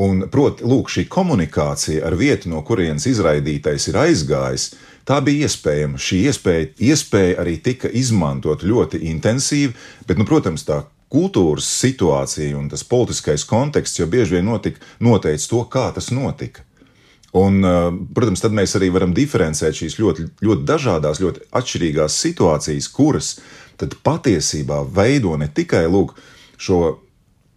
Un, proti, lūk, šī komunikācija ar vietu, no kurienes izraidītais ir aizgājis, tā bija iespējama. Šī iespēja, iespēja arī tika izmantot ļoti intensīvi, bet, nu, protams, tā kultūras situācija un tas politiskais konteksts jau bieži vien notika, noteica to, kā tas notika. Un, protams, tad mēs arī varam diferencēt šīs ļoti, ļoti dažādas, ļoti atšķirīgās situācijas, kuras patiesībā veido ne tikai lūk, šo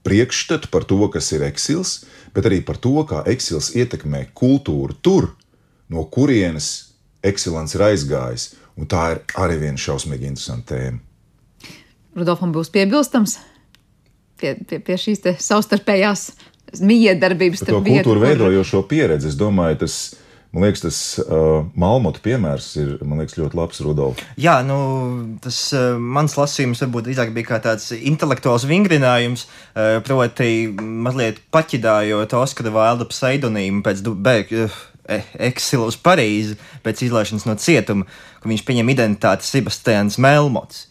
priekšstatu par to, kas ir eksils, bet arī par to, kā eksils ietekmē kultūru tur, no kurienes ekscelents ir aizgājis. Un tā ir arī viena šausmīgi interesanta tēma. Rudolfam būs piebilstams pie, pie, pie šīs savstarpējās miedarbības starp kultūru veidojošo pieredzi. Es domāju, tas ir Man liekas, tas uh, Malmotu piemērs ir liekas, ļoti labs, Rudolf. Jā, nu, tas uh, mans lasījums varbūt drīzāk bija kā tāds intelektuāls vingrinājums, uh, proti, mazliet paķidājot Oskara Vailda pseidonīmu pēc bēgļu. Uh, Eksilu uz Parīzi pēc izlaišanas no cietuma, kur viņš pieņem identitāti Sebastians Melmots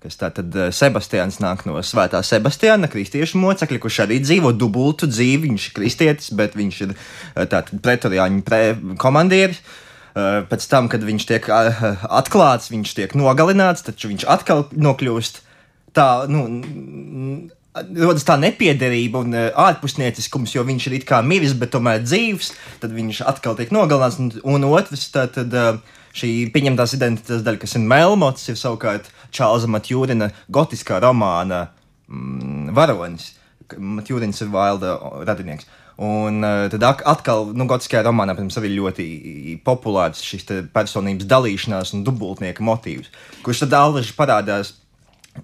kas tātad eh, Sebastians nāk no Svētā Sebastiāna, kristiešu mocekļa, kurš arī dzīvo dubultu dzīvi. Viņš ir kristietis, bet viņš ir eh, tātad pretoriāņu pre komandieris. Eh, pēc tam, kad viņš tiek atklāts, viņš tiek nogalināts, taču viņš atkal nokļūst tā, nu, rodas tā nepiederība un ārpusnieciskums, jo viņš ir it kā miris, bet tomēr dzīves, tad viņš atkal tiek nogalināts. Un, un otrs, tad, tad šī pieņemtās identitātes daļa, kas ir Melmots, ir savukārt Čārlza Matjūrina gotiskā romāna mm, varonis. Matjūrins ir Vailda radinieks. Un uh, tad atkal, nu, gotiskajā romānā, protams, arī ļoti populārs šis personības dalīšanās un dubultnieka motīvs, kurš tad allaži parādās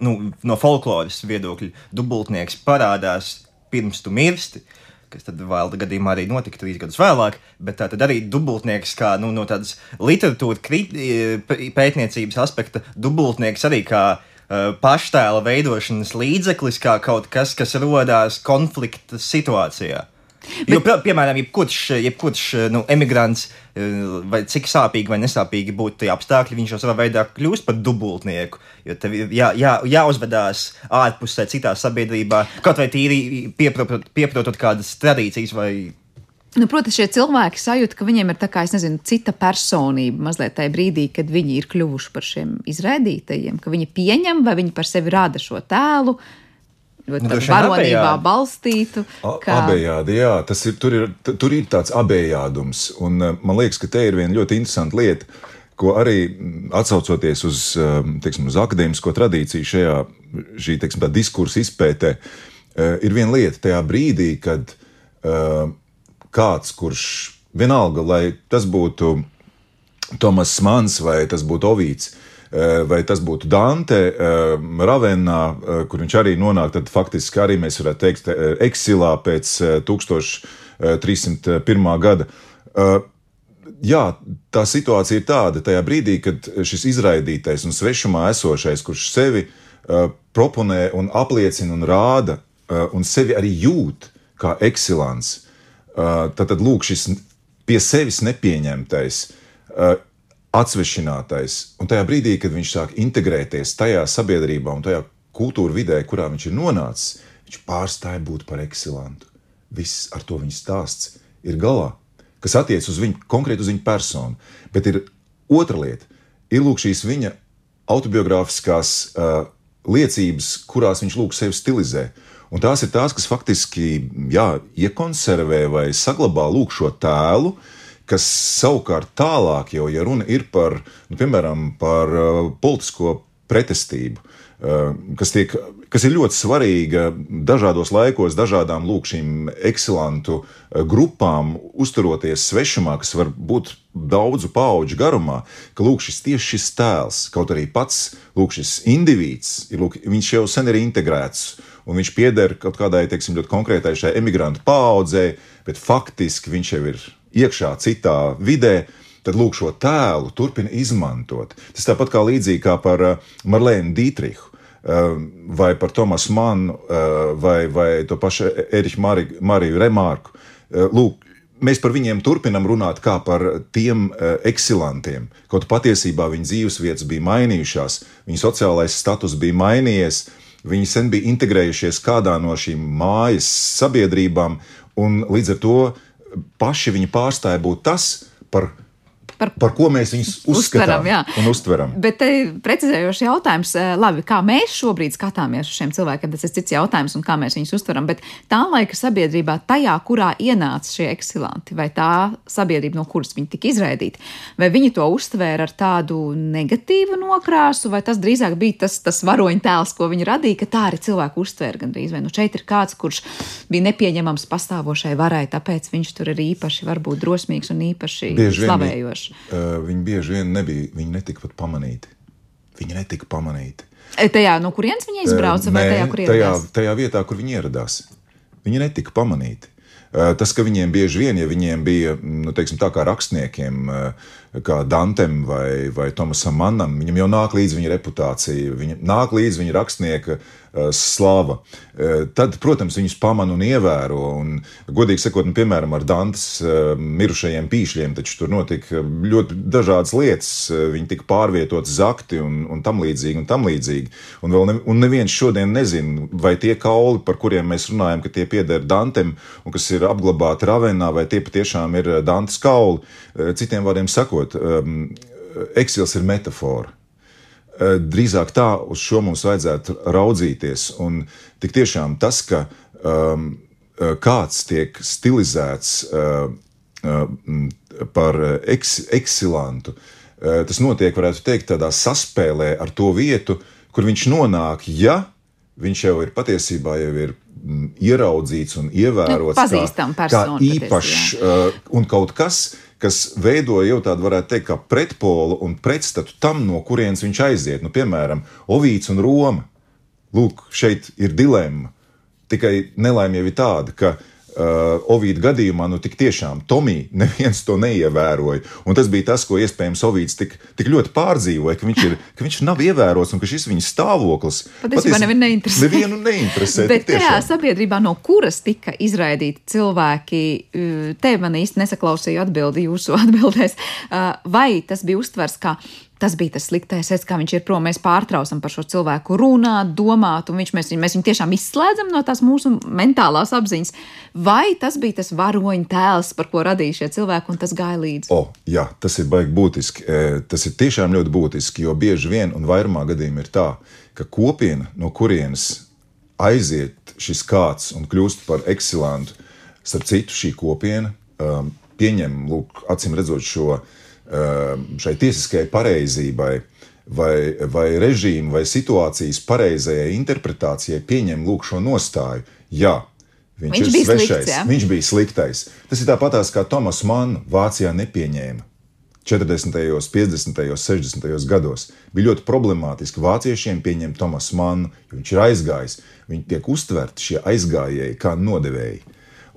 nu, no folkloras viedokļa. Dubultnieks parādās pirms tu mirsti. Uh, kas tad Vailda gadījumā arī notika trīs gadus vēlāk, bet tā tad arī dubultnieks, kā nu, no tādas literatūras pētniecības aspekta, dubultnieks arī kā uh, paštēla veidošanas līdzeklis, kā kaut kas, kas radās konflikta situācijā. Bet, jo, pie, piemēram, jebkurš, jebkurš nu, emigrants, eh, vai cik sāpīgi vai nesāpīgi būtu tie apstākļi, viņš jau savā veidā kļūst par dubultnieku. Jo tev jā, jā, jāuzvedās ārpusē, citā sabiedrībā, kaut vai tīri pieprotot, pieprotot kādas tradīcijas vai Nu, protams, šie cilvēki sajūt, ka viņiem ir kā, nezinu, cita personība mazliet tajā brīdī, kad viņi ir kļuvuši par šiem izraidītajiem, ka viņi pieņem vai viņi par sevi rāda šo tēlu, ļoti nu, varonībā balstītu. Kā... Abejādi, jā, tas ir, tur ir, tur ir tāds abejādums, un eh, man liekas, ka te ir viena ļoti interesanta lieta, ko arī atsaucoties uz, eh, teiksim, uz akadēmisko tradīciju šajā šī, teiksim, diskursa izpētē, eh, ir viena lieta tajā brīdī, kad kāds, kurš vienalga, lai tas būtu Tomas Mans vai tas būtu Ovīts. Vai tas būtu Dante, Ravenā, kur viņš arī nonāk, tad faktiski arī mēs varētu teikt, eksilā pēc 1301. gada jā, tā situācija ir tāda, tajā brīdī, kad šis izraidītais un svešumā esošais, kurš sevi proponē un apliecina un rāda, un sevi arī jūt kā ekscelants, uh, tad, tad lūk, šis pie sevis nepieņemtais, atsvešinātais, un tajā brīdī, kad viņš sāk integrēties tajā sabiedrībā un tajā kultūra vidē, kurā viņš ir nonācis, viņš pārstāja būt par ekscelentu. Viss ar to viņa stāsts ir galā kas attiecas uz viņu konkrēti uz viņu personu. Bet ir otra lieta, ir lūk šīs viņa autobiogrāfiskās uh, liecības, kurās viņš lūk sevi stilizē. Un tās ir tās, kas faktiski jā, iekonservē vai saglabā lūk šo tēlu, kas savukārt tālāk jau, ja runa ir par, nu, piemēram, par uh, politisko pretestību, uh, kas tiek kas ir ļoti svarīga dažādos laikos, dažādām lūk, šīm ekscelentu eh, grupām, uzturoties svešumā, kas var būt daudzu pauģu garumā, ka lūk, šis tieši šis tēls, kaut arī pats lūk, šis indivīds, lūk, viņš jau sen ir integrēts. Un viņš pieder kaut kādai teiksim, ļoti konkrētai šai emigrantu paudzei, bet faktiski viņš jau ir iekšā citā vidē tad lūk, šo tēlu turpina izmantot. Tas tāpat kā līdzīgi kā par eh, Marlēnu Dītrihu. Ehm, vai par Tomasu Mannu, ehm, vai, vai to pašu Eriku Mariju, Mariju Remārku. Lūk, mēs par viņiem turpinām runāt kā par tiem eksilantiem. Kaut patiesībā viņu dzīvesvietas bija mainījušās, viņu sociālais status bija mainījies, viņi sen bija integrējušies kādā no šīm mājas sabiedrībām, un līdz ar to paši viņi pārstāja būt tas, par par, par ko mēs viņus (laughs) uzskatām uztveram, jā. un uztveram. Bet te precizējošs jautājums, eh, labi, kā mēs šobrīd skatāmies uz šiem cilvēkiem, tas ir cits jautājums, un kā mēs viņus uztveram. Bet tā laika sabiedrībā, tajā, kurā ienāca šie eksilanti, vai tā sabiedrība, no kuras viņi tika izraidīti, vai viņi to uztvēra ar tādu negatīvu nokrāsu, vai tas drīzāk bija tas, tas varoņtēls, ko viņi radīja, ka tā arī cilvēku uztvēra gandrīz. Vai nu šeit ir kāds, kurš bija nepieņemams pastāvošai varai, tāpēc viņš tur ir īpaši varbūt drosmīgs un īpaši slavējošs vienkārši. Uh, viņi bieži vien nebija, viņi netika pat pamanīti. Viņi netika pamanīti. E, tajā, no kurienes viņi izbrauca, uh, vai tajā, kur ieradās? Tajā, tajā vietā, kur viņi ieradās. Viņi netika pamanīti. Uh, tas, ka viņiem bieži vien, ja viņiem bija, nu, teiksim, tā kā rakstniekiem, uh, kā Dantem vai, vai Tomasam Mannam, viņam jau nāk līdzi viņa reputācija, viņa nāk līdzi viņa rakstnieka Eh, slava. Eh, tad, protams, viņus pamana un ievēro. Un, godīgi sakot, nu, piemēram, ar Dantas eh, mirušajiem pīšļiem, taču tur notika ļoti dažādas lietas. Viņi tika pārvietoti zakti un, un tam līdzīgi. Un, tam līdzīgi. un, ne, un neviens šodien nezina, vai tie kauli, par kuriem mēs runājam, ka tie pieder Dantem un kas ir apglabāti Ravenā, vai tie patiešām ir Dantas kauli. Citiem vārdiem sakot, eksils ir metāfora. Eh, drīzāk tā uz šo mums vajadzētu raudzīties. Un tik tiešām tas, ka um, kāds tiek stilizēts uh, uh, par eks, eksilantu, uh, tas notiek, varētu teikt, tādā saspēlē ar to vietu, kur viņš nonāk, ja viņš jau ir patiesībā jau ir mm, ieraudzīts un ievērots nu, kā, kā īpašs uh, un kaut kas, kas veido jau tādu, varētu teikt, kā pretpolu un pretstatu tam, no kurienes viņš aiziet. Nu, piemēram, Ovīds un Roma. Lūk, šeit ir dilemma. Tikai nelaime jau ir tāda, ka uh, Ovīda gadījumā, nu, tik tiešām Tomija neviens to neievēroja. Un tas bija tas, ko iespējams Ovīds tik, tik ļoti pārdzīvoja, ka viņš, ir, ka viņš nav ievērots un ka šis viņa stāvoklis patiesībā nevienu neinteresē. Nevienu neinteresē Bet tajā sabiedrībā, no kuras tika izraidīti cilvēki, uh, te man īsti nesaklausīju atbildi jūsu (laughs) atbildēs, uh, vai tas bija uztvers kā Tas bija tas sliktais, redz, kā viņš ir prom. Mēs pārtraucam par šo cilvēku runāt, domāt, un viņš, mēs, mēs viņu tiešām izslēdzam no tās mūsu mentālās apziņas. Vai tas bija tas varoņu tēls, par ko radīja šie cilvēki, un tas gāja līdzi? O, jā, tas ir baigi būtiski. E, tas ir tiešām ļoti būtiski, jo bieži vien, un vairumā gadījumā ir tā, ka kopiena, no kurienes aiziet šis kāds un kļūst par eksilantu, starp citu, šī kopiena um, pieņem, lūk, acīm redzot šo šai tiesiskajai pareizībai, vai, vai režīmu, vai situācijas pareizajai interpretācijai pieņem lūk šo nostāju. Jā, Viņš, Viņš ir svešais. slikts, jā? Viņš bija sliktais. Tas ir tāpatās kā Tomas Mann Vācijā nepieņēma. 40., 50., 60. gados bija ļoti problemātiski vāciešiem pieņemt Tomasu Mannu, jo viņš ir aizgājis. Viņi tiek uztverti šie aizgājēji kā nodevēji.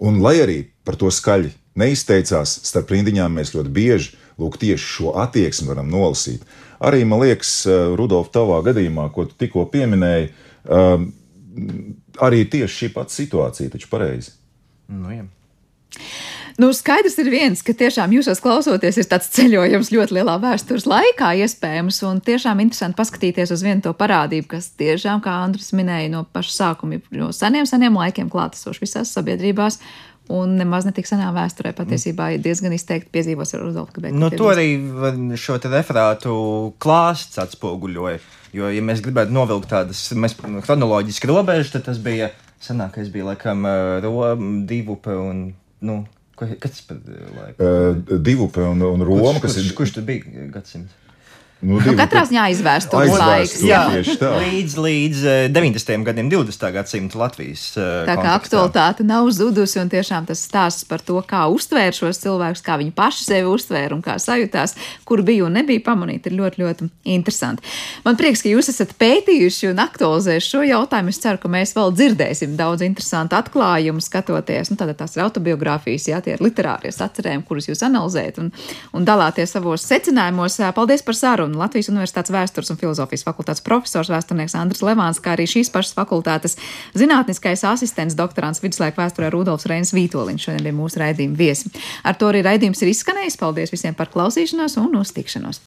Un, lai arī par to skaļi neizteicās, starp rindiņām mēs ļoti bieži lūk, tieši šo attieksmi varam nolasīt. Arī, man liekas, eh, Rudolf, tavā gadījumā, ko tu tikko pieminēji, um, arī tieši šī pati situācija, taču pareizi. Nu, jā. Nu, skaidrs ir viens, ka tiešām jūsos klausoties, ir tāds ceļojums ļoti lielā vēstures laikā, iespējams, un tiešām interesanti paskatīties uz vienu to parādību, kas tiešām, kā Andris minēja, no paša sākuma, no seniem, seniem laikiem klātesoši visās sabiedrībās. Un nemaz ne tik senā vēsturē patiesībā ir diezgan izteikti piedzīvots ar Rudolfu Kabeku. Nu, to arī šo te referātu klāsts atspoguļoja. Jo, ja mēs gribētu novilkt tādas mēs, chronoloģiski robežas, tad tas bija senākais, bija laikam eh, ro, divu upe un. Nu, Kas tas laiku? Uh, Divupe un, un Roma, kurš, kas kurš, ir kurš tur bija gadsimts? Nu, Nu, katrā ziņā Aizvēstures. laiks. Jā. Līdz, līdz eh, 90. gadiem, 20. gadsimta Latvijas. eh, Tā kā kontekstā. aktualitāte nav zudusi, un tiešām tas stāsts par to, kā uztvērt šos cilvēkus, kā viņi paši sevi uztvēra un kā sajūtās, kur bija un nebija pamanīti, ir ļoti, ļoti interesanti. Man prieks, ka jūs esat pētījuši un aktualizējuši šo jautājumu. Es ceru, ka mēs vēl dzirdēsim daudz interesantu atklājumu, skatoties. Nu, tātad tās ir autobiogrāfijas, jā, tie ir literārie sacerējumi, kurus jūs analizējat un, un dalāties savos secinājumos. Paldies par sarunu! Latvijas Universitātes vēstures un filozofijas fakultātes profesors vēsturnieks Andris Levāns, kā arī šīs pašas fakultātes zinātniskais asistents doktorants viduslaiku vēsturē Rudolfs Reinis Vītoliņš šodien bija mūsu raidījuma viesi. Ar to arī raidījums ir izskanējis. Paldies visiem par klausīšanos un uz tikšanos!